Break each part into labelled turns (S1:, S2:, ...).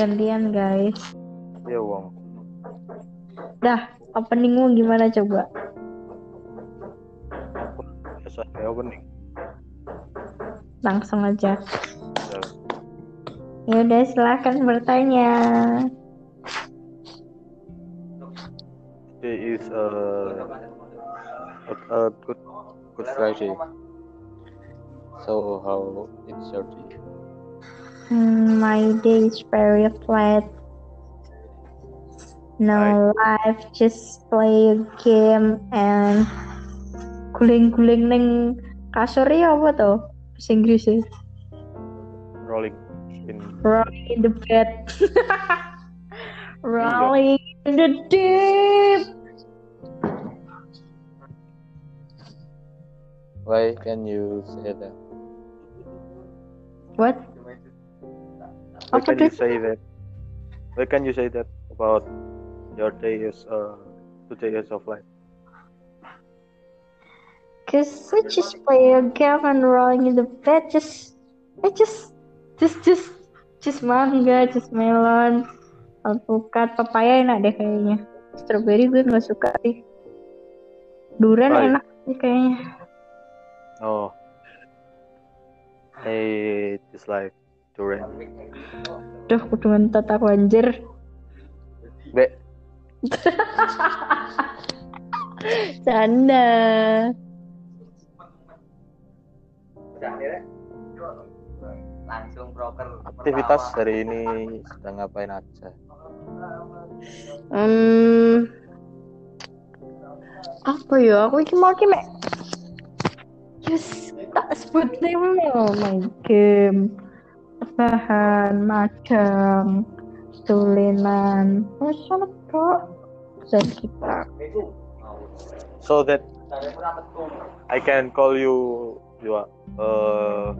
S1: Gantian guys.
S2: Iya wong.
S1: Dah, openingmu gimana coba?
S2: Biasa kayak opening.
S1: Langsung aja.
S2: Ya.
S1: Ya udah silahkan bertanya.
S2: Today is a a, a good good Friday. So how it's your day?
S1: Hmm, my day is very flat. No life, just play a game and guling-guling neng kasur ya apa tuh? Bahasa Inggris ya.
S2: Rolling in
S1: Rolling in the bed. Rolling in the deep.
S2: Why can you say that?
S1: What?
S2: Why can you say that? Why can you say that about your day is uh today is of life?
S1: Cause I just play a game and rolling in the bed. Just, I just, just, just, just mangga, just melon, alpukat, papaya enak deh kayaknya. Strawberry gue nggak suka sih. Durian
S2: Right.
S1: enak sih kayaknya.
S2: Oh, I dislike durian.
S1: Duh, kudu ngentot aku anjir.
S2: Be,
S1: Canda.
S3: langsung broker
S2: aktivitas hari ini sedang ngapain aja?
S1: Hmm, apa ya? Aku iki mau ki mek. Just tak sebut oh my game. Bahan, madang, tulinan, masalah kok. Dan kita.
S2: So that I can call you are, uh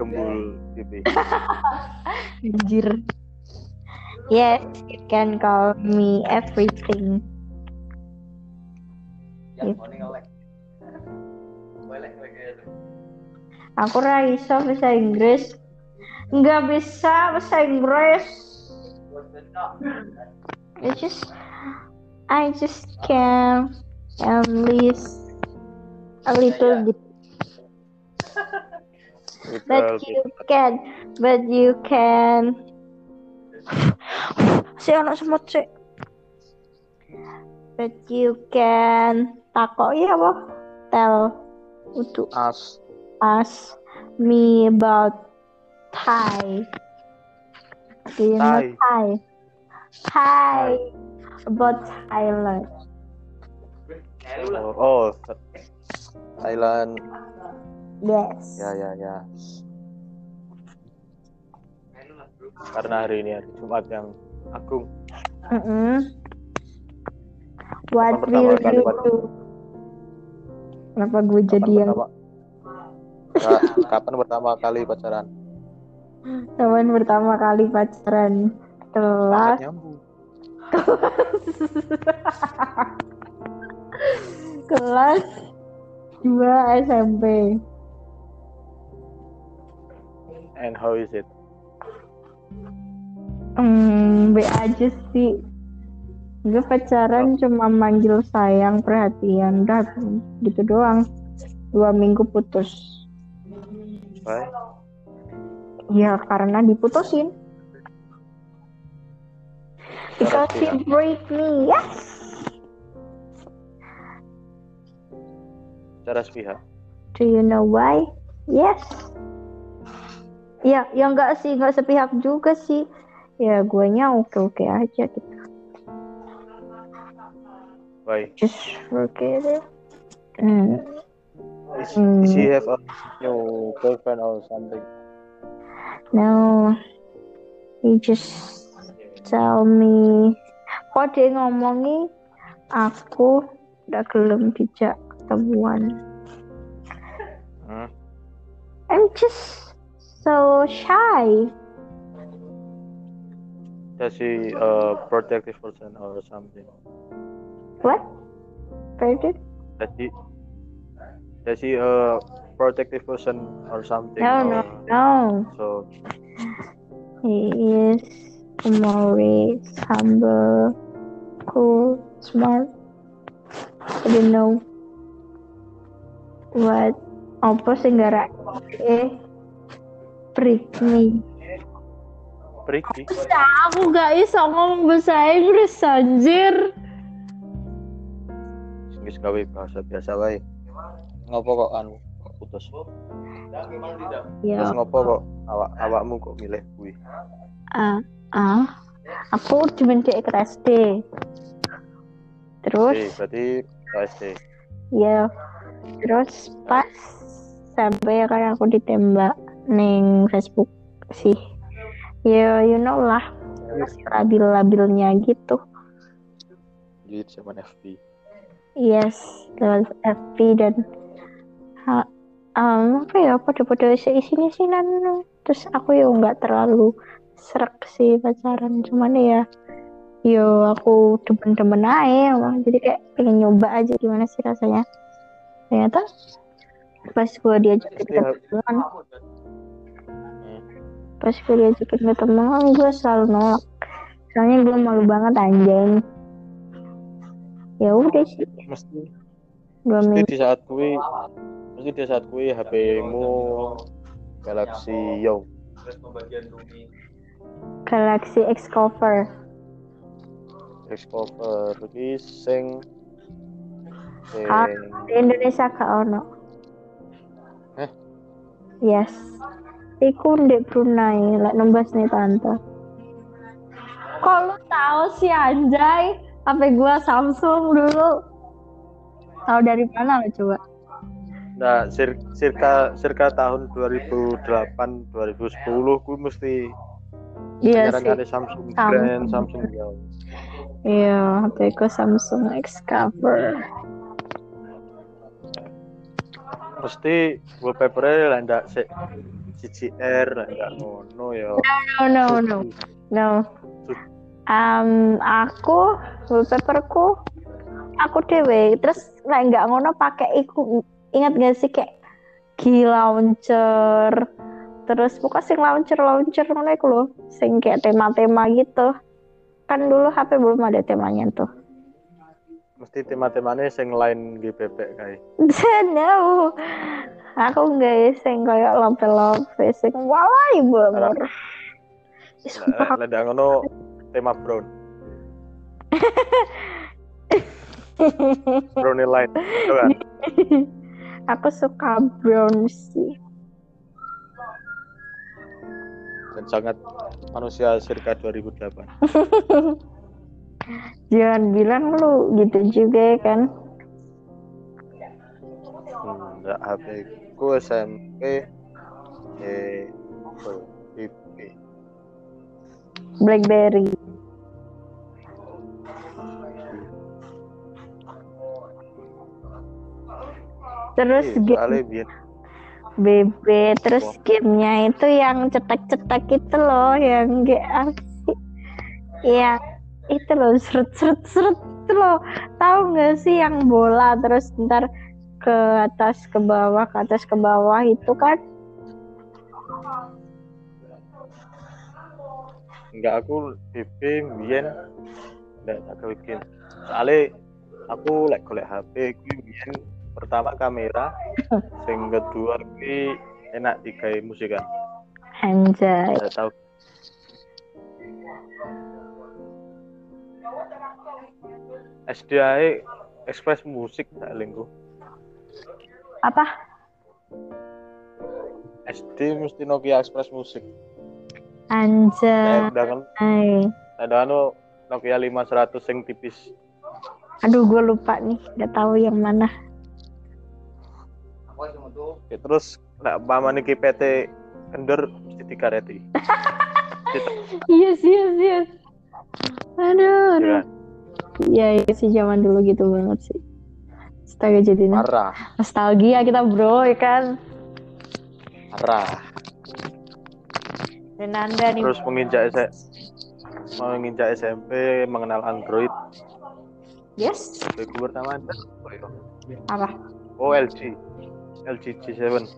S2: gembul TV.
S1: Anjir. Yes, you can call me everything. Aku ra iso bahasa Inggris. Nggak bisa bahasa Inggris. I just I just can at least a little bit. But you can, but you can. Si anak semut sih. But you can takoki apa? Tell untuk
S2: As
S1: ask me about Thai. Do you know
S2: Thai.
S1: Thai? Thai. About Thailand.
S2: oh, oh Thailand.
S1: Yes.
S2: Ya ya ya. Karena hari ini hari Jumat yang agung.
S1: Mm-mm. What
S2: Pertama
S1: will you do? Kenapa gue jadi
S2: Kapan
S1: yang
S2: pertama? Ka- kapan pertama kali pacaran?
S1: Teman pertama kali pacaran kelas kelas 2 SMP.
S2: And how is it?
S1: Hmm, B aja sih. Gue pacaran cuma manggil sayang, perhatian, udah gitu doang. Dua minggu putus.
S2: Why?
S1: Ya karena diputusin. Because he break me, yes.
S2: Secara sepihak.
S1: Do you know why? Yes. Ya, ya enggak sih, enggak sepihak juga sih. Ya, guanya oke-oke aja gitu.
S2: Why?
S1: Just forget it. Hmm.
S2: Is, is he have a new girlfriend or something?
S1: No, he just tell me. Kok dia ngomongi aku udah gelem dijak ketemuan.
S2: Hmm?
S1: I'm just so shy.
S2: Does he a protective person or something?
S1: What? Pardon?
S2: Does he does he a protective person or something?
S1: No, no,
S2: or-
S1: no.
S2: So
S1: He is humoris, humble, cool, smart. I don't know what apa sih gara eh prick me
S2: Pergi.
S1: Bisa, aku gak bisa ngomong bahasa Inggris anjir
S2: Wis gawe bahasa biasa wae.
S4: Ngopo kok anu putus?
S1: ya
S2: Terus ngopo kok? Awak awakmu kok milih kuwi?
S1: ah ah. Aku cuma di SD terus?
S2: Oke, berarti SD.
S1: ya terus pas sampai kan aku ditembak neng Facebook sih. Ya you know lah. Masih labil-labilnya gitu.
S2: Jadi zaman FB.
S1: yes lewat FB dan ha, um, apa ya pada-pada isi-isinya sih nanu terus aku ya nggak terlalu serak sih pacaran cuman ya yo aku demen-demen aja emang. jadi kayak pengen nyoba aja gimana sih rasanya. Ternyata pas gue diajakin ketemuan pas gue diajakin ketemuan gue selalu nolak. Soalnya gue malu banget anjing. Ya udah sih.
S2: Mesti
S1: dua
S2: mesti
S1: minggu
S2: di saat kuwi mesti di saat kuwi HP-mu Galaxy Young.
S1: Galaxy X cover
S2: Discover iki sing sing
S1: Ah. di Indonesia gak ono
S2: Heh?
S1: yes iku di Brunei lek nembas nih tante kok lu tahu sih anjay HP gua Samsung dulu tahu dari mana lo coba?
S2: Nah sir, circa circa tahun 2008 2010 kuwi mesti
S1: iya sih.
S2: Samsung
S1: Samsung.
S2: brand Samsung Young.
S1: iya HP ku Samsung X cover
S2: Mesti wallpaper-nya lah ndak sik CCR lah ndak ngono ya.
S1: no no no no. Um, aku wallpaperku aku dewe terus lek nggak ngono pakai iku. Ingat gak sih kayak G launcher. Terus pokoknya sing launcher launcher ngono iku lho sing kayak tema-tema gitu. Kan dulu HP belum ada temanya tuh.
S2: Mesti tema-temanya sing lain GBP kae.
S1: no. Aku nggak sing kayak lope-lope sing walai banget Ih, sumpah
S2: ndak ngono tema brown. Brownie kan?
S1: aku suka brown sih
S2: Dan sangat manusia circa 2008.
S1: jangan bilang lu gitu juga ya kan
S2: Hmm, ndak HP ku SMP eh.
S1: Blackberry terus
S2: Iya,
S1: game
S2: biar
S1: BB terus gamenya itu yang cetak-cetak itu loh yang sih yang itu loh seret seret seret itu loh. Tahu nggak sih yang bola terus ntar ke atas ke bawah ke atas ke bawah itu kan?
S2: Enggak aku BP biyen enggak tak game. Soalnya aku lek golek HP kuwi pertama kamera, sing kedua kuwi enak digawe musik kan.
S1: anjay
S2: Enggak tahu. SD ae Express Musik tak lingku.
S1: apa
S2: SD mesti Nokia Express Musik.
S1: anjay
S2: ada anu Nokia 500 sing tipis.
S1: aduh gue lupa nih nggak tahu yang mana
S2: Ya, terus lek paman iki PT kendor mesti dikareti.
S1: yes yes yes aduh, aduh.
S2: Ya,
S1: Iya, iya sih zaman dulu gitu banget sih. Astaga jadi
S2: marah,
S1: nostalgia kita bro, ya kan?
S2: marah.
S1: Dan anda nih.
S2: Terus menginjak S menginjak SMP mengenal Android.
S1: Yes.
S2: Begu pertama apa ya? LG. LG G7.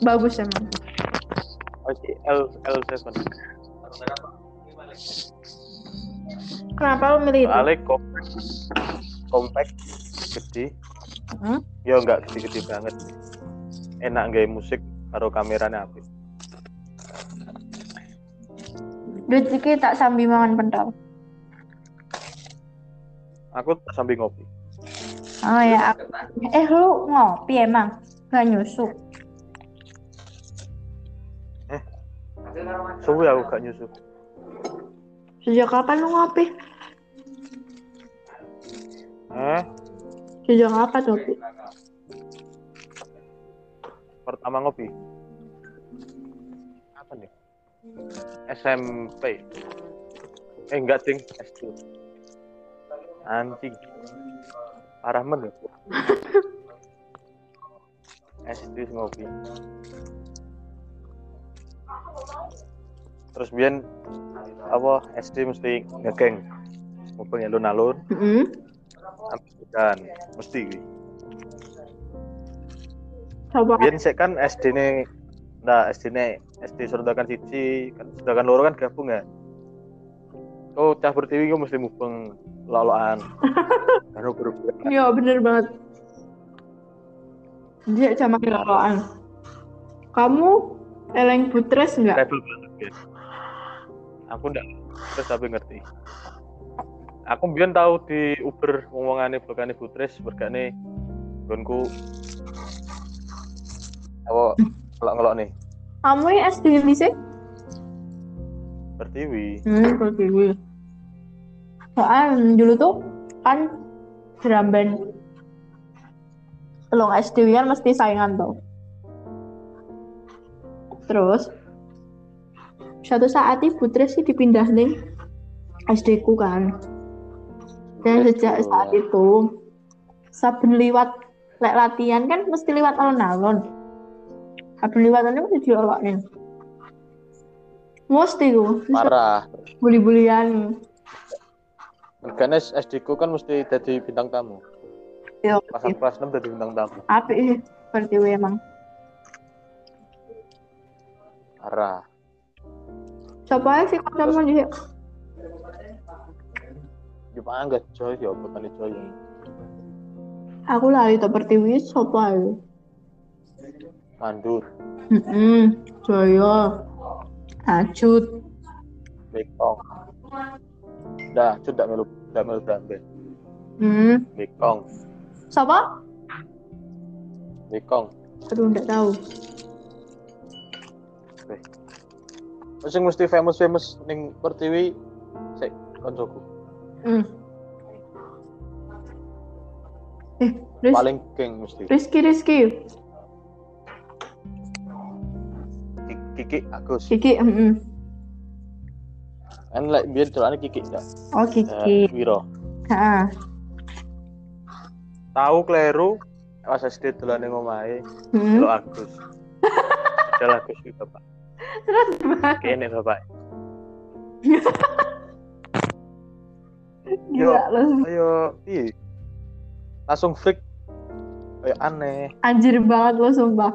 S1: Bagus emang.
S2: Si L L7.
S1: Kenapa lo milih itu?
S2: Soalnya compact, compact, gede.
S1: Hmm?
S2: Ya enggak gede-gede banget. Enak gaya musik karo kameranya apik.
S1: Iki tak sambil mangan pentol.
S2: Aku sambil ngopi.
S1: Oh ya, aku- eh lu ngopi emang? Gak nyusu.
S2: Suwi aku gak nyusu.
S1: Sejak kapan lu ngopi?
S2: Eh,
S1: Sejak kapan ngopi?
S2: pertama ngopi. Apa nih? SMP. Eh enggak, Ting. SD. Anjing. Parah men. ya. SD ngopi. Terus biyen apa SD mesti ngegeng. Ngumpul alun-alun,
S1: Hmm?
S2: dan mesti.
S1: Coba.
S2: Biyen sik kan SD ne nah SD ne SD Surdakan siji kan Surdakan loro kan gabung ya. Oh, cah pertiwi kok mesti mubeng loloan. Karo grup
S1: Iya bener banget. Dia sama kelolaan. Kamu eleng putres nggak?
S2: rebel banget ya. Aku ndak terus tapi ngerti. Aku biyen tahu di Uber ngomongane blokane Butres bergane gonku apa ngelok-ngelok nih
S1: Kamu yang SD di sih?
S2: pertiwi
S1: Hmm, pertiwi. Soalnya dulu tuh kan drum band. Long SD kan mesti saingan tuh. Terus suatu saat ibu Tres sih dipindah nih SD ku kan. Dan sejak saat itu saben liwat lek latihan kan mesti liwat alon-alon. Saben liwat alon mesti diolokin. Mesti ku.
S4: Parah.
S1: Bully-bulian.
S4: Karena SD ku kan mesti jadi bintang tamu.
S1: Yo,
S2: pas aku kelas 6 jadi bintang tamu.
S1: Apik sih pertiwi emang.
S4: Parah.
S1: Siapa sih kamu di
S2: di mangga coy. Ya bukan coy.
S1: Aku lali tak pertiwi siapa ya?
S2: mandur
S1: Hmm, Jaya, Ajut,
S2: bekong dah sudah melu sudah melu dambe
S1: hmm,
S2: bekong
S1: siapa?
S2: bekong
S1: Aduh, nggak tahu.
S2: sing mesti famous famous ning pertiwi sik koncoku
S1: Hmm. Eh, Riz,
S2: paling king mesti.
S1: Rizky, Rizky,
S2: Ki- Kiki Agus.
S1: Kiki, hmm,
S2: kan lek biyen celane Kiki enggak
S1: oh
S2: eh,
S1: Kiki,
S2: Wiro.
S1: Ha,
S2: tahu kleru? Pas SD dolan ning omahe
S1: hmm.
S2: lo Agus. Padahal Agus itu bapak.
S1: Terus gimana?
S2: kene bapak.
S1: Gila lo,
S2: ayo iya. Langsung freak kayak aneh.
S1: Anjir banget lo sumpah.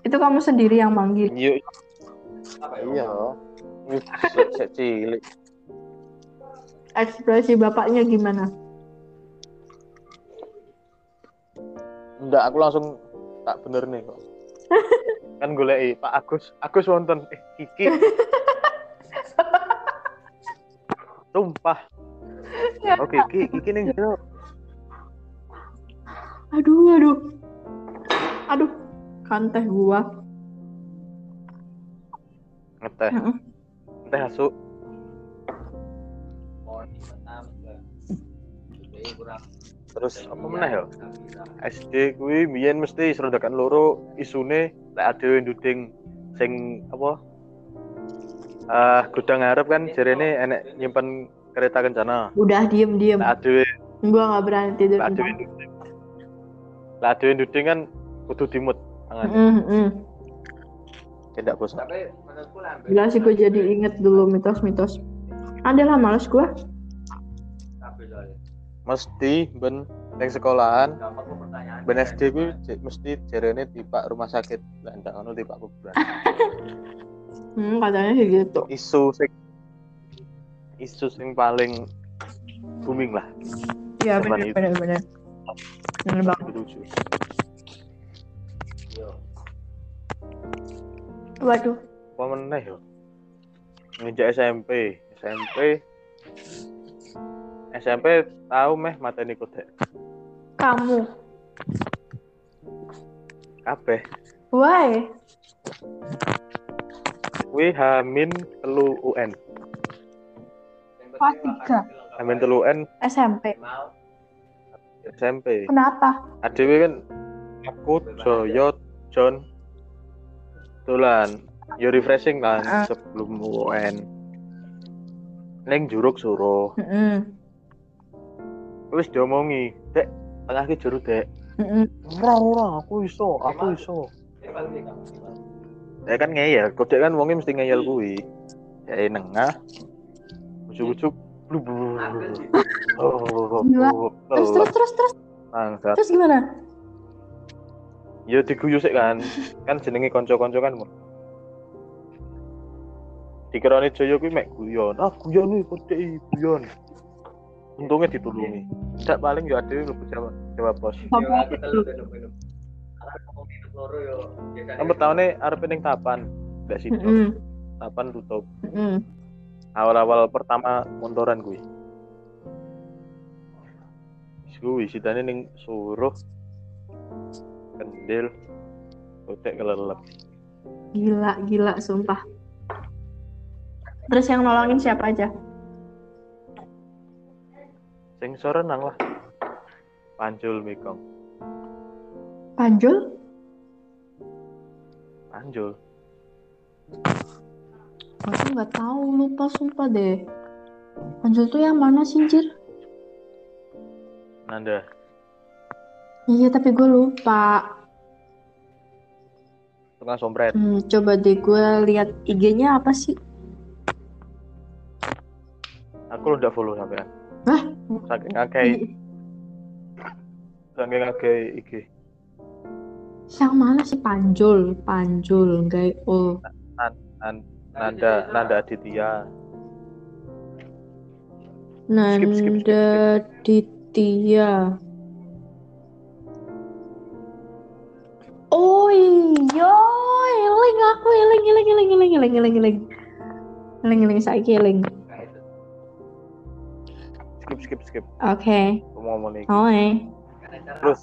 S1: Itu kamu sendiri yang manggil.
S2: iya. Iya Wih, sik sik cilik.
S1: Ekspresi bapaknya gimana?
S2: enggak aku langsung tak bener nih kok. Kan goleki Pak Agus. Agus wonten. Eh Kiki. Sumpah. Oke Kiki Kiki ning jero
S1: Aduh, aduh, aduh, kan teh gua.
S2: ngeteh.
S1: Heeh.
S2: Ngeteh asu terus apa meneh ya SD kuwi biyen mesti serondakan loro isune lek ada yang duding sing apa ah gudang ngarep kan jarene enek nyimpen kereta kencana
S1: Udah diem diem.
S2: lek ada
S1: Gua nggak berani tidur.
S2: lek ada yang duding lek ada yang duding kan kudu dimut tangan
S1: Mm, mm.
S2: tidak bos
S3: Tapi.
S1: Gila sih gue jadi inget dulu mitos-mitos. Ada lah males gue.
S2: Mesti ben ning sekolahan
S3: Gampang kok pertanyaan.
S2: ben SD ku j- mesti jarene tipak rumah sakit lah ndak ngono tipak kuburan
S1: Hmm, katanya sih gitu.
S2: isu sing isu sing paling booming lah
S1: Iya benar benar benar. Benar banget. Waduh.
S2: Apa meneh yo ngejak SMP SMP SMP tahu meh mateni kodek
S1: Kamu.
S2: kabeh
S1: Why?
S2: kuwi hamin telu UN
S1: Kelas tiga.
S2: hamin telu UN
S1: SMP.
S2: SMP
S1: Kenapa?
S2: adewe kan aku Joyo John dolan yo refreshing kan
S1: Ah.
S2: sebelum UN neng juruk suruh
S1: Heeh.
S2: wis diomongi dek tengah ki juru dek
S1: Heeh.
S2: ora ora aku iso aku iso ya kan ngeyel kodek kan wongnya mesti ngeyel kuwi ya nengah ujuk-ujuk.
S1: Terus terus terus terus
S2: Bangsat.
S1: terus gimana?
S2: ya diguyu sik kan kan jenenge kanca-kanca kan dikirani Joyo kuwi mek guyon. Ah guyon kuwi kodek iki, guyon. Untungnya ditulungi. Tidak paling ya ada yang lebih jawab jawab bos. Yang pertama nih arep ning tapan ndak situ tapan tutup.
S1: Heeh.
S2: awal-awal pertama montoran gue gue sidane ning suruh. Kendil. Utek kelelep.
S1: Gila, gila sumpah. Terus yang nolongin siapa aja?
S2: sing sorenang lah panjul mikong
S1: Panjul?
S2: panjul
S1: Aku nggak tahu, lupa sumpah deh. Panjul tuh yang mana sih, Jir?
S2: nanda
S1: Iya, tapi gue lupa.
S2: tengah sompret
S1: Hmm, coba deh gue lihat IG-nya apa sih?
S2: Aku udah follow sampean
S1: Hah?
S2: saking akeh saking akeh IG
S1: Yang mana sih Panjul? Panjul, enggak oh.
S2: Nanda Nanda Aditya
S1: Nanda
S2: skip, skip, skip.
S1: Ditya. Oh iya, eling aku eling eling eling eling eling eling eling. Eling eling saiki eling.
S2: Skip skip skip
S1: Oke.
S2: Mau ngomong iki.
S1: Oh eh.
S2: Terus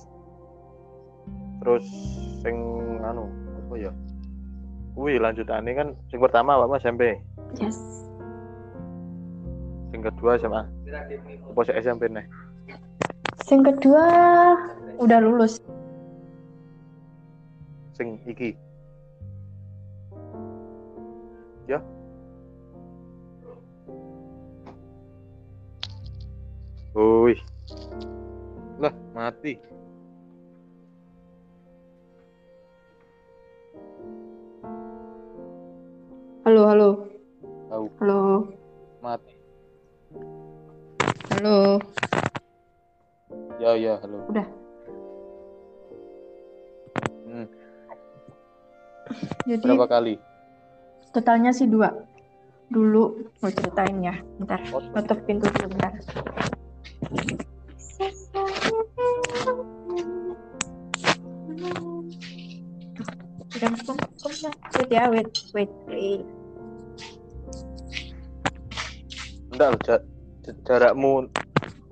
S2: terus sing anu apa ya kuwi lanjutane kan sing pertama awakmu SMP
S1: Yes.
S2: sing kedua SMA apa sih SMP nih
S1: Yang kedua udah lulus.
S2: sing iki ya Woi. Lah, mati.
S1: Halo, halo.
S2: Tahu.
S1: Halo.
S2: Mati.
S1: Halo.
S2: Ya, ya, halo.
S1: Udah.
S2: Hmm,
S1: Jadi
S2: berapa kali?
S1: totalnya sih dua. Dulu mau ceritain ya. Bentar.
S2: Oh,
S1: Tutup pintu dulu bentar. Kom. Wait ya, wait, wait, wait.
S2: Enggak, loh, ja- ja- jarakmu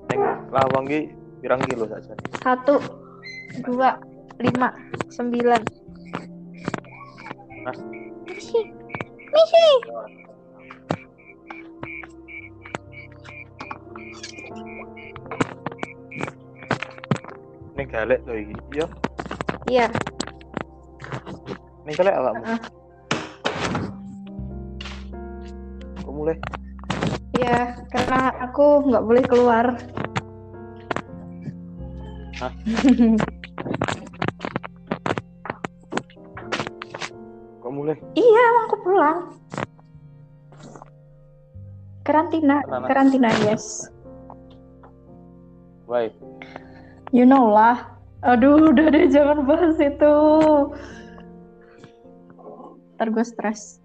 S2: neng lawang ki pirang kilo saja.
S1: Satu, dua, lima, sembilan.
S2: Hah?
S1: Misi, misi.
S2: Ning galek to iki. Iya,
S1: Iya,
S2: ning galek awakmu.
S1: Heeh.
S2: Kok mulai?
S1: iya. Karena aku nggak boleh keluar.
S2: Hah? Kok mulai?
S1: iya, emang aku pulang. Karantina, karantina, yes.
S2: Why?
S1: You know lah. Aduh, udah deh jangan bahas itu. Ntar gue stres.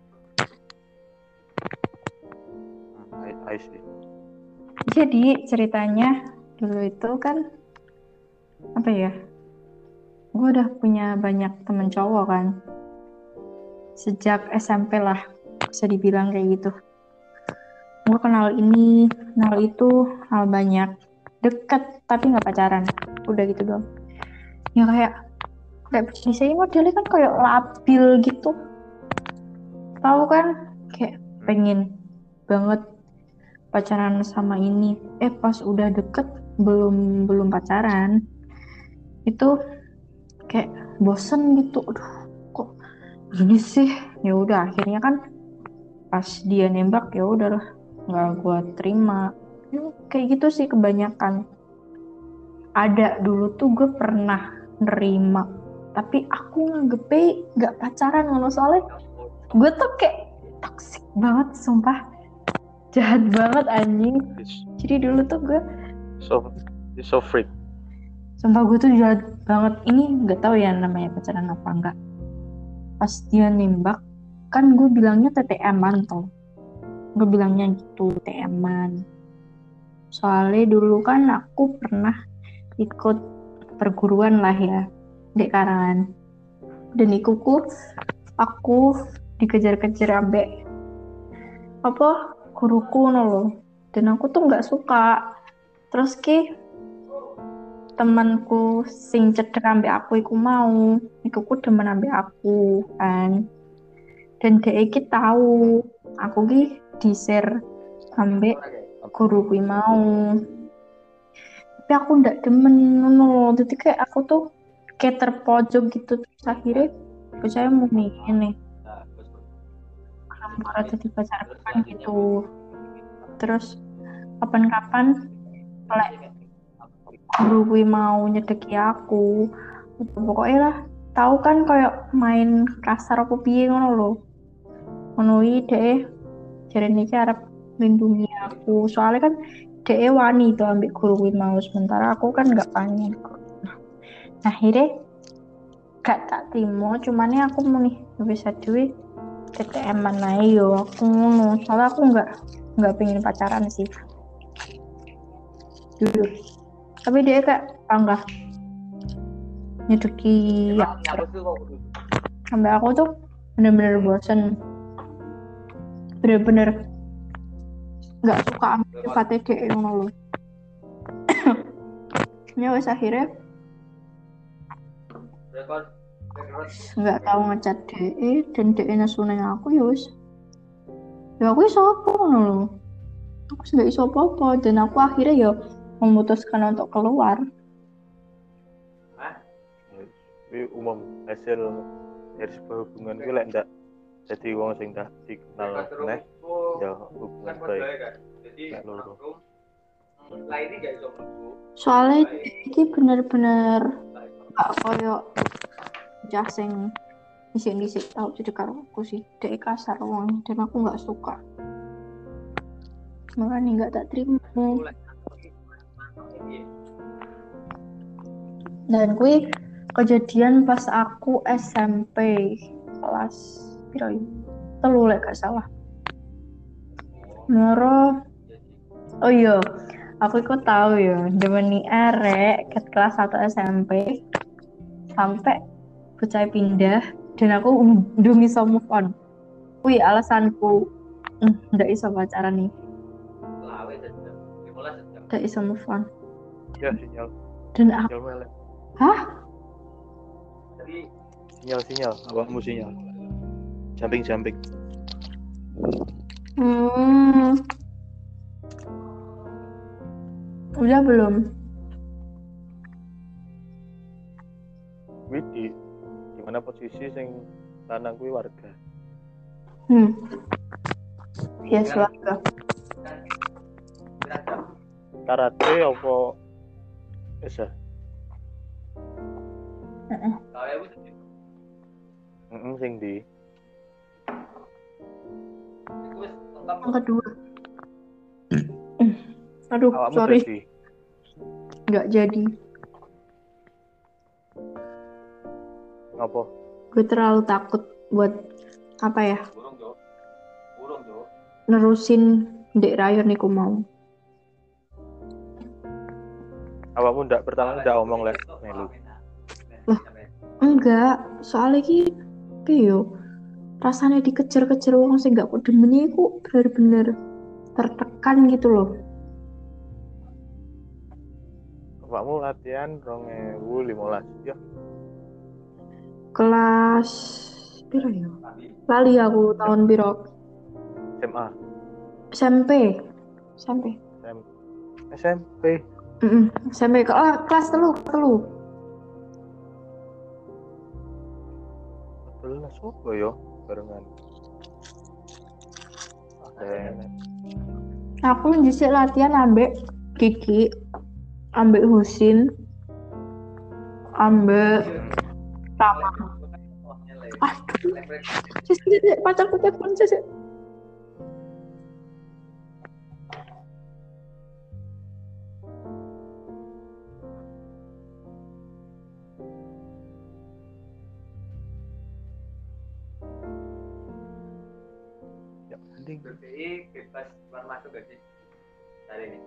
S2: I, I see.
S1: Jadi ceritanya dulu itu kan apa ya? Gue udah punya banyak temen cowok kan. Sejak SMP lah bisa dibilang kayak gitu. Gue kenal ini, kenal itu, hal banyak. Deket tapi nggak pacaran. Udah gitu doang. Ya kayak kayak bisa modelnya kan kayak labil gitu. Tahu kan? Kayak pengen banget pacaran sama ini. Eh pas udah deket belum belum pacaran. Itu kayak bosen gitu. Aduh kok gini sih? Ya udah akhirnya kan pas dia nembak ya udahlah nggak gua terima. Ya, kayak gitu sih kebanyakan ada dulu tuh gue pernah nerima tapi aku nganggepe nggak pacaran ngono soalnya gue tuh kayak toxic banget sumpah. Jahat banget anjing. Jadi dulu tuh gue
S2: so so freak.
S1: sumpah gue tuh jahat banget. Ini nggak tahu ya namanya pacaran apa enggak. Pas dia nembak kan gue bilangnya TTM-an toh. Gue bilangnya gitu TTM-an soalnya dulu kan aku pernah ikut perguruan lah ya di karangan. Dan ikuku aku dikejar-kejar ambek apa guruku no loh dan aku tuh nggak suka. Terus ki temanku sing cedek ambek aku iku mau. Iku ku demen ambek aku kan. Dan dia iki tahu aku ki di-share ambek guru kuwi mau tapi aku ndak demen loh jadi kayak aku tuh kayak terpojok gitu terus akhirnya percaya mau ini. Karena jadi pacar kan gitu. Terus kapan-kapan oleh guru gue mau nyedeki aku pokoknya lah tahu kan kayak main kasar apa piye ngono lho. Iki deh jadi ini arep lindungi aku. Soalnya kan deh wani itu ambil guru gue mau sementara aku kan nggak pengen nah akhirnya gak tak terima cuman ya aku mau nih bisa duit. TTM mana yo aku ngono. Soalnya aku nggak nggak pengen pacaran sih. Jujur. Tapi dia kayak bangga. Nyedeki ya. sampai aku tuh bener-bener bosen. Bener-bener nggak suka ambil KTD ngono loh ya wes akhirnya nggak tahu ngecat DE dan DE nesu aku ya wes. Ya aku iso apa ngono loh aku nggak iso apa-apa. Dan aku akhirnya ya memutuskan untuk keluar.
S2: Ini umum hasil dari sebuah hubungan gue lek ndak jadi wong sing dah dikenal neh ya hubungan baik. lek loro
S3: lainnya gak iso mlebu
S1: soalnya ini bener-bener gak koyo cah sing disik-disik tau jadi karo aku sih. Dia kasar wong dan aku nggak suka. Makanya nggak tak terima. Dan kui kejadian pas aku SMP kelas piro ya? telu lek gak salah Moro oh iya. Aku ikut tahu ya demeni arek ke kelas 1 SMP sampai bocah pindah dan aku belum bisa move on. Wih alasanku mm, nggak iso pacaran nih.
S3: Lawe jajal 15 jam
S1: nggak iso move on.
S2: Ya sinyal.
S1: Dan aku
S2: sinyal
S1: hah?
S2: Sinyal sinyal. Awakmu sinyal. Jumping jumping
S1: hmm. udah belum?
S2: Kuwi di gimana posisi sing lanang kuwi warga?
S1: Hmm. Ya
S3: kira jam
S2: karate apa
S3: aku jadi
S2: heeh sing di.
S3: Wis
S1: yang kedua. Aduh
S2: awakmu
S1: sorry.
S2: Dadi
S1: nggak jadi.
S2: Apa?
S1: gue terlalu takut buat apa ya
S3: Burung, Jo. Burung, Jo.
S1: nerusin dek Ryan nih mau.
S2: Awakmu ndak pertama ndak omong lek. Melu.
S1: Lah. enggak. Soalnya ki yo rasanya dikejar-kejar wong sing gak demeni iku bener-bener tertekan gitu loh.
S2: Awakmu latihan 2015 ya.
S1: kelas piro ya? Lali aku tahun piro?
S2: SMA,
S1: SMP SMP
S2: SM, SMP.
S1: Mm SMP ke oh, kelas telu telu.
S2: Betul lah sopo yo barengan. Ada
S1: aku dhisik latihan ambek Kiki ambek Husin ambek Rama. Aduh Cek, cek, cek, pacarku
S3: masuk gak sih? Hari ini.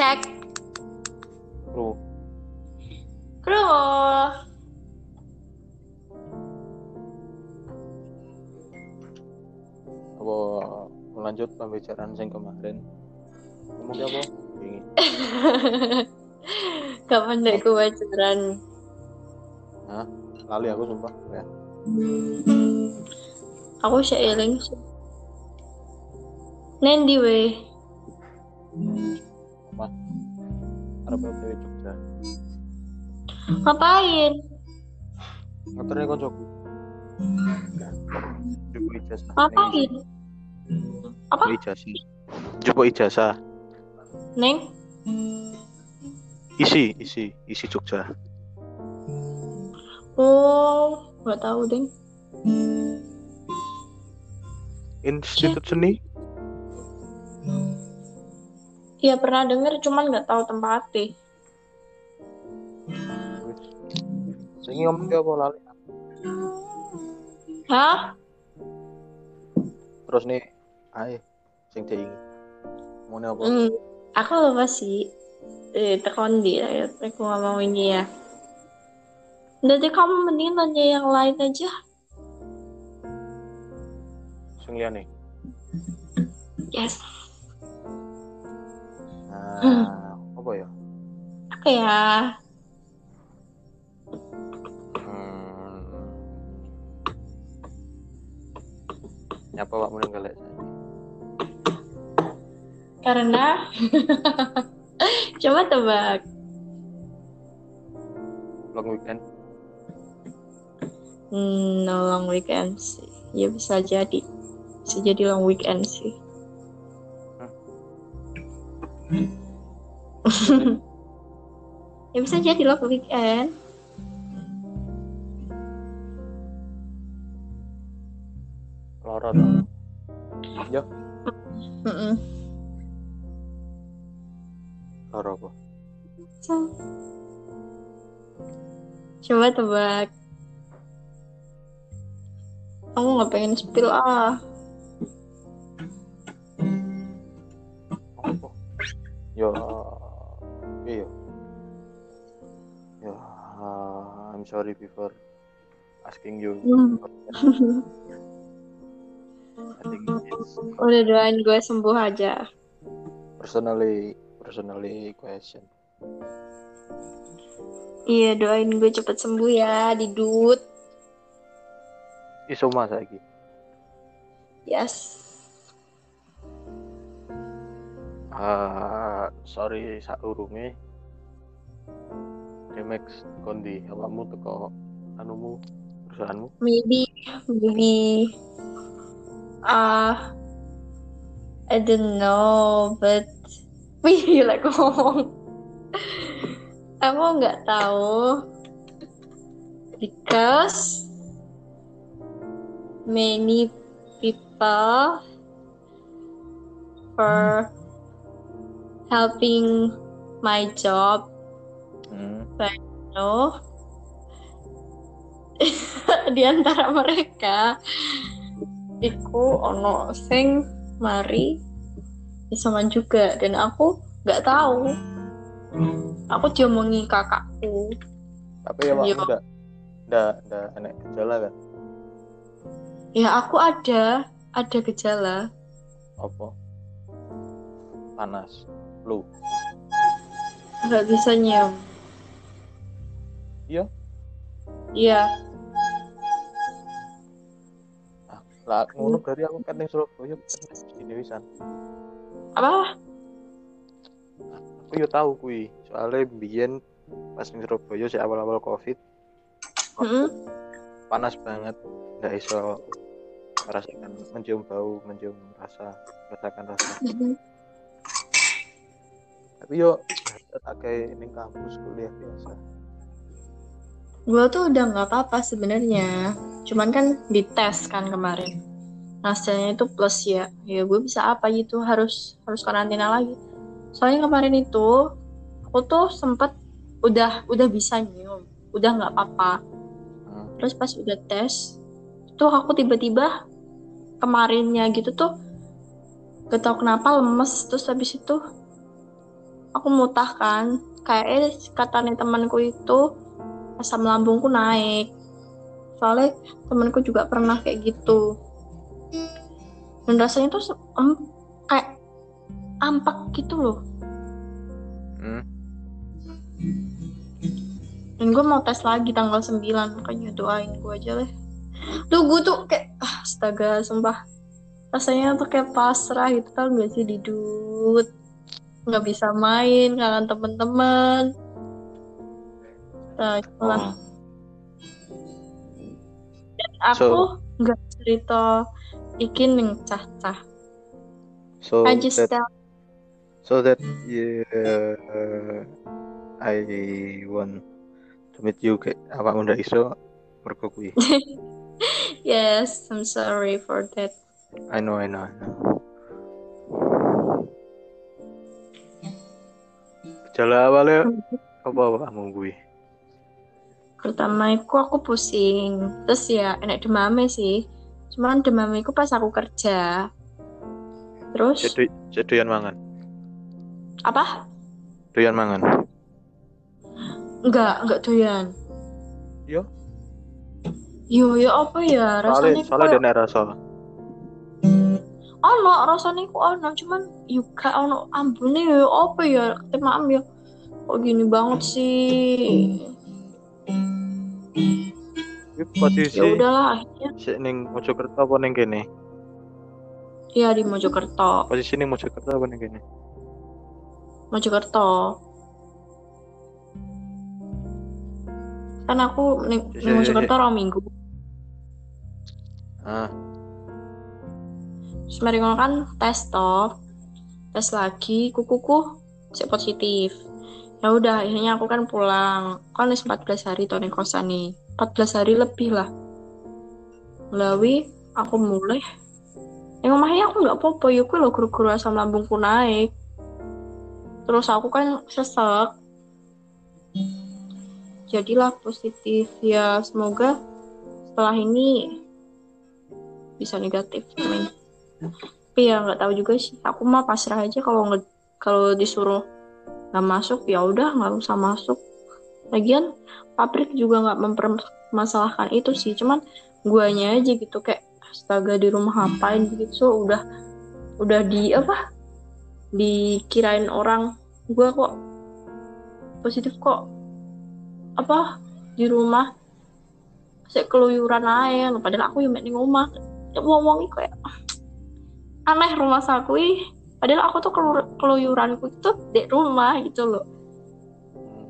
S2: Cek Bro,
S5: kru.
S2: apa melanjut pembicaraan yang kemarin? Ngomong apa? Ini.
S5: Kapan dek ku pacaran?
S2: Lali aku sumpah ya.
S5: Aku seiling sih. Nendi we.
S2: Arep dewe Jogja.
S5: Ngapain?
S2: Ngeternya koncoku. Jupuk ijazah.
S5: Ngapain? Apa?
S2: Ijazah. Jupuk ijazah.
S5: Neng?
S2: Isi, isi, isi Jogja.
S5: Oh, nggak tahu deng.
S2: Institut seni.
S5: Iya pernah denger, cuman nggak tahu tempatnya.
S2: Sing ngomong ki apa lali.
S5: Hah?
S2: Terus nih, ae sing diingi. Mau apa?
S5: Hmm, aku lupa sih. Eh, tekon di ya, aku ngomong ini ya. Jadi kamu mending nanya yang lain aja.
S2: Sing liyane.
S5: Yes.
S2: Nah, apa ya?
S5: Apa ya?
S2: Hmm. Nyapa Pak meninggal.
S5: Karena coba tebak.
S2: Long weekend.
S5: Hmm, no long weekend sih. Ya bisa jadi. Bisa jadi long weekend sih. ya bisa jadi long weekend.
S2: Loro to. Yo,
S5: Mm-mm.
S2: loro apa?
S5: Coba tebak. Aku nggak pengen spill ah.
S2: Apa? Yo, Yo, I'm sorry before asking you. I think it's
S5: Udah doain gue sembuh aja.
S2: personally personally question.
S1: Iya doain gue cepet sembuh ya, didut.
S2: Isoma saiki.
S1: Yes.
S2: Ah, sorry saurunge. Demex kondi awakmu teko anumu perusahaanmu.
S1: Maybe, maybe. Uh, I don't know, but wih like ngomong. Aku nggak tahu because many people for helping my job
S2: Hmm.
S1: no di antara mereka iku ono sing mari isoman juga dan aku nggak tahu aku diomongi kakakku
S2: Tapi ya waktu enggak enggak enggak enek gejala kan?
S1: ya aku ada ada gejala
S2: Apa? Panas, flu.
S1: nggak bisa nyium
S2: Iya?
S1: iya
S2: Lah ngono berarti aku kan ning Surabaya ini wisan.
S1: apa
S2: Aku yo tahu kuwi. Soalnya biyen pas ning Surabaya sih awal-awal Covid
S1: Mm-mm.
S2: panas banget. Nggak iso merasakan mencium bau, mencium rasa, merasakan rasa.
S1: Mm-mm.
S2: Tapi yo kayak ning kampus kuliah biasa.
S1: Gue tuh udah nggak apa-apa sebenarnya. Cuman kan dites kan kemarin. Hasilnya itu plus ya. Ya gue bisa apa gitu? Harus harus karantina lagi. Soalnya kemarin itu aku tuh sempet udah udah bisa nyium. Udah nggak apa-apa.
S2: Hmm.
S1: terus pas udah tes tuh aku tiba-tiba kemarinnya gitu tuh gak tau kenapa lemes. Terus habis itu aku mutah kan. Kayak katanya temanku itu asam lambungku naik. Soalnya temanku juga pernah kayak gitu. Dan rasanya tuh em, kayak ampak gitu loh.
S2: Hmm.
S1: dan gue mau tes lagi tanggal 9 makanya doain gue aja deh tuh gue tuh kayak ah, astaga sumpah. Rasanya tuh kayak pasrah gitu tau gak sih didut. Nggak bisa main kangen temen-temen nah itulah
S2: Oh.
S1: aku
S2: So-
S1: nggak cerita ikin ning cah-cah
S2: So
S1: I just
S2: that
S1: tell
S2: so that yeah, I want to meet you kayak awakmu ndak iso mergo kuwi.
S1: yes I'm sorry for that
S2: I know, I know, I know. Gejala awalnya apa awakmu kuwi?
S1: Pertama iku aku pusing. Terus ya enak demame sih. Cuman demame iku pas aku kerja. Terus?
S2: Jadi doyan mangan.
S1: apa?
S2: Doyan mangan.
S1: enggak enggak doyan.
S2: Yo.
S1: yo ya apa ya? Rasanya
S2: Soalnya soalnya ada rasa.
S1: ono rasanya ku ono. Cuman juga ono ambune ya apa ya? Maaf ya kok gini banget sih
S2: Kuwi posisi
S1: ya udahlah akhirnya.
S2: sik ning Mojokerto apa ning kene?
S1: ya di Mojokerto.
S2: Posisi ning Mojokerto apa ning kene?
S1: Mojokerto. Kan aku
S2: ya, ya,
S1: Mojokerto rong minggu.
S2: Ah,
S1: terus kan tes toh. Tes lagi kukuku sik positif ya udah akhirnya aku kan pulang. Kan wis 14 hari tuh ning kosan nih. 14 hari lebih lah. Lawi aku mulai. Yang omahnya aku nggak ya aku lo guru-guru asam lambungku naik. Terus aku kan sesek jadilah positif ya. Semoga setelah ini bisa negatif. Tapi ya nggak tahu juga sih. Aku mah pasrah aja kalau kalau disuruh nggak masuk ya udah nggak usah masuk. Lagian pabrik juga nggak mempermasalahkan itu sih. Cuman guanya aja gitu kayak astaga di rumah ngapain? Gitu. So, udah udah di apa dikirain orang. Gua kok positif kok apa di rumah. Saya keluyuran aja padahal aku yang ning omah wong-wong iku kayak aneh rumah saku padahal aku tuh kelu- keluyuranku itu di rumah gitu loh.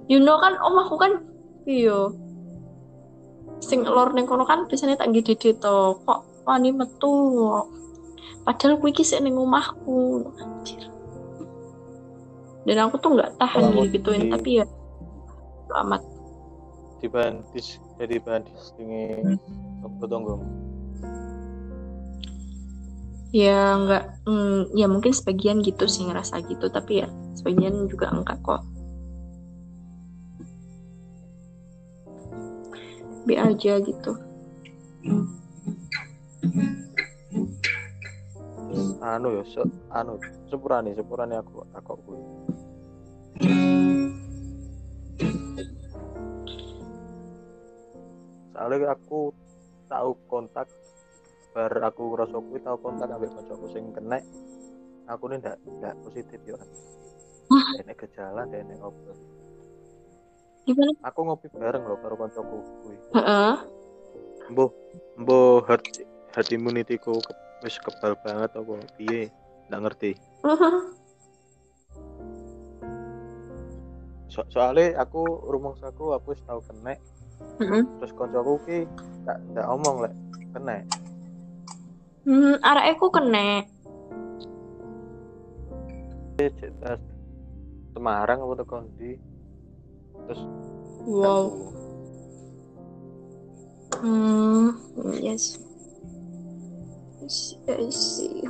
S1: You know kan omahku kan iyo. Sing lor ning kono kan biasanya tak gede to kok wani metu padahal kuwi iki sik ning omahku. Anjir. dan aku tuh nggak tahan
S2: Oh,
S1: gituin
S2: di-
S1: tapi ya amat
S2: di bahan jadi bahan distingi tonggo tonggo
S1: ya nggak mm, ya mungkin sebagian gitu sih ngerasa gitu tapi ya sebagian juga enggak kok. B aja gitu.
S2: Anu ya se, anu sepurane sepurane aku aku kuwi soalnya aku tahu kontak bar aku ngerasa kuwi tahu kontak ambek kancaku sing kena aku ini ndak ndak positif yo. Ini gejala ini obat
S1: gimana?
S2: Aku ngopi bareng loh karo kancaku kuwi.
S1: Heeh.
S2: mbuh mbuh herd, herd immunity ku ke, wis kebal banget apa piye? Ndak ngerti. So, soalnya aku rumongsaku aku wis tau kena. Terus kancaku ki ndak ndak omong lek kena
S1: hmm, arek aku kena.
S2: Semarang apa tekan di terus
S1: wow. Hmm yes. I see,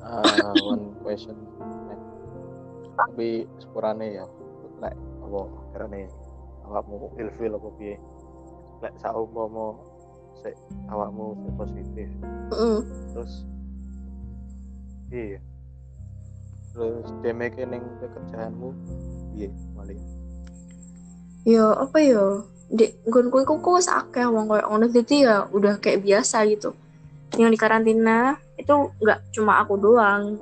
S2: ah, one question. Tapi sepurane ya lek apa karena awakmu ilfil apa piye lek saumpama sik awakmu sik positif.
S1: Heeh.
S2: terus iya. Terus demeke ning pekerjaanmu? Iya malih
S1: ya apa ya? Di gonku iku kok wis akeh wong koyo ngono. Jadi ya udah kayak biasa gitu. Yang di karantina itu nggak cuma aku doang.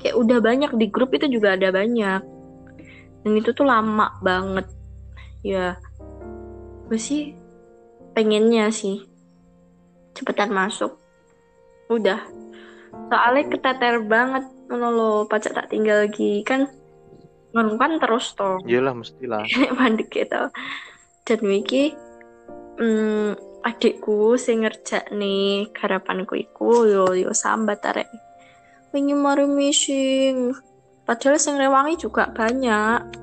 S1: Kayak udah banyak di grup itu juga ada banyak. Dan itu tuh lama banget. Ya gue sih pengennya sih. Cepetan masuk. Udah. Soalnya keteter banget. Ngono lo pacak tak tinggal lagi. Kan ngono kan terus toh.
S2: Iyalah mestilah.
S1: Mandek gitu dan wiki hmm, adikku sing ngerjak nih harapanku iku yo yo sambat arek. Wingi mari missing padahal sing rewangi juga banyak.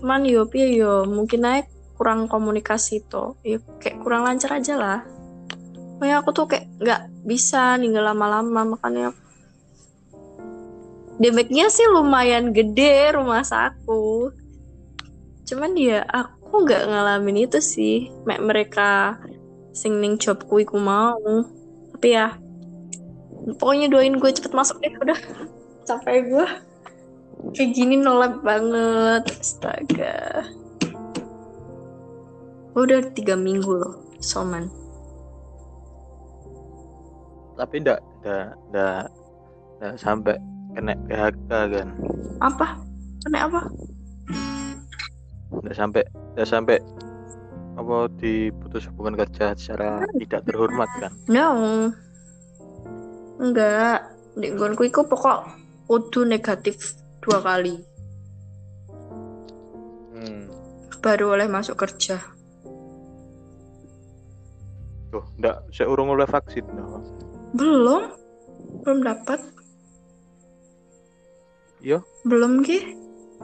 S1: Cuman yo piye yo mungkin aja kurang komunikasi to. Yo kayak kurang lancar aja lah. Makanya aku tuh kayak nggak bisa ninggal lama-lama makanya damage-nya sih lumayan gede rumah saku cuman ya aku nggak ngalamin itu sih. Mek mereka sing ning jobku mau. Tapi ya pokoknya doain gue cepet masuk deh udah. Capek gue. Kayak gini nolak banget astaga Gue udah tiga minggu loh soman.
S2: Tapi ndak ndak ndak ndak sampai kena PHK kan?
S1: Apa? Kena apa?
S2: Ndak sampai ndak sampai apa diputus hubungan kerja secara tidak terhormat kan?
S1: No enggak. Di gonku iku pokok kudu negatif dua kali.
S2: Hmm.
S1: baru oleh masuk kerja
S2: tuh ndak seurung oleh vaksin no.
S1: belum. Belum dapat.
S2: Iya
S1: belum ki.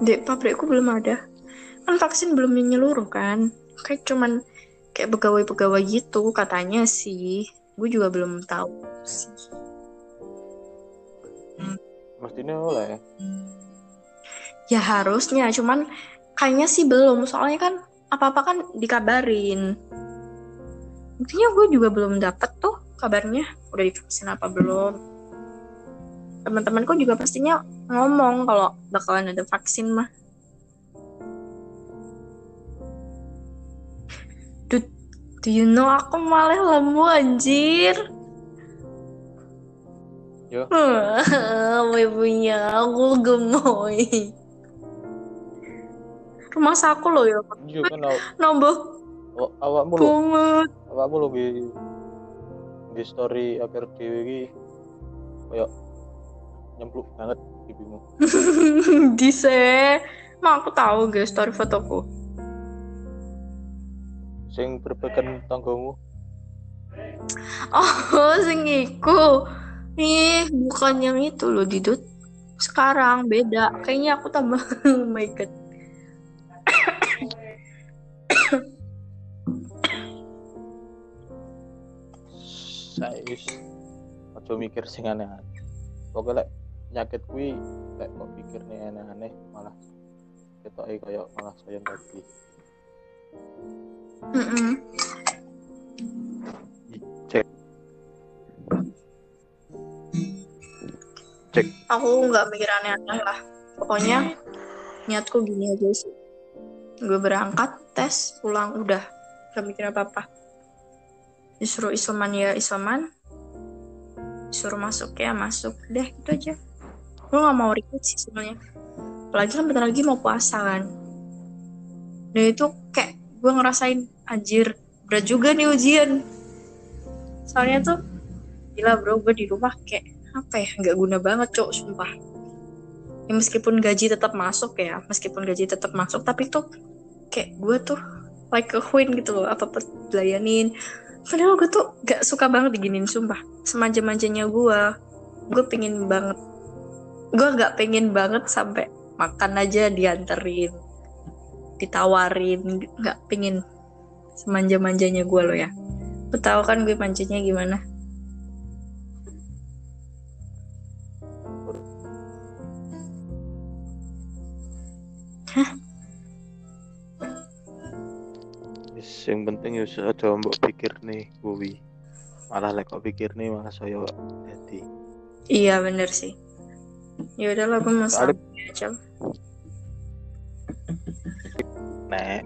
S1: Di pabrikku belum ada. Kan vaksin belum menyeluruh kan? Kayak cuman kayak pegawai-pegawai gitu katanya sih. Gue juga belum tahu sih.
S2: Mestinya oleh
S1: ya harusnya. Cuman kayaknya sih belum. Soalnya kan apa-apa kan dikabarin intinya gue juga belum dapet tuh kabarnya. Udah divaksin apa belum? Teman-temanku juga pastinya ngomong kalau bakalan ada vaksin mah. Do, do you know aku malah lemu anjir?
S2: Yo.
S1: Punya aku gemoy. Rumah saku loh ya.
S2: iya kan
S1: Nambah
S2: aw- awakmu lo
S1: banget.
S2: Awakmu lo di di story akhir dewi iki kayak nyempluk banget pipimu
S1: Dise. Mak aku tahu guys story fotoku.
S2: sing berbekan tanggamu
S1: Oh, sing iku. Ih, bukan yang itu loh, Didut. Sekarang beda. Kayaknya aku tambah oh my god.
S2: Saya wis aja mikir sing aneh-aneh pokoknya lek nyakit kuwi lek kok pikir nih aneh-aneh malah ketoke kayak malah saya tadi cek cek
S1: Aku nggak mikir aneh-aneh lah. Pokoknya niatku gini aja sih. Gue berangkat, tes, pulang, udah. Gak mikir apa-apa. Disuruh Islaman ya Islaman. Disuruh masuk ya masuk. Deh, itu aja. Gue gak mau ribet sih sebenarnya. Apalagi kan bentar lagi mau puasa kan. Dan itu kayak gue ngerasain anjir berat juga nih ujian. Soalnya tuh gila bro gue di rumah kayak apa ya nggak guna banget cok sumpah ya, meskipun gaji tetap masuk ya meskipun gaji tetap masuk tapi tuh kayak gue tuh like a queen gitu loh apa apa dilayanin padahal gue tuh gak suka banget diginin sumpah. Semanja-manjanya gue gue pengen banget. Gue gak pengen banget sampai makan aja dianterin ditawarin. Nggak pengen semanja-manjanya gue loh ya. Lu tahu kan gue manjanya gimana?
S2: Wis yang penting ya aja mbok pikir nih kuwi malah lek kok pikir nih malah saya jadi
S1: Iya bener sih. Ya udahlah gue mau aja.
S2: nek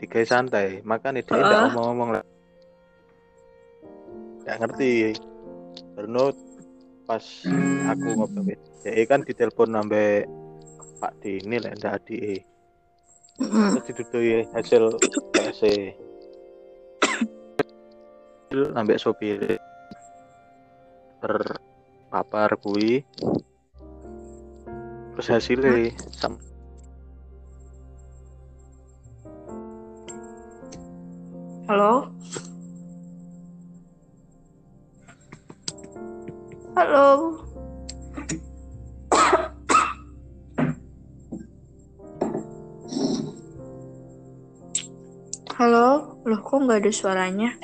S2: tiga santai makanya dia
S1: Heeh.
S2: tidak ngomong-ngomong lah gak ngerti Berno pas aku ngobrol ya kan ditelepon sampai Pak Dini lah ndak
S1: Mm-mm.
S2: terus didudui hasil TC sampai sopir terpapar kui terus hasilnya sam
S1: Halo? Halo? Halo? Loh kok nggak ada suaranya?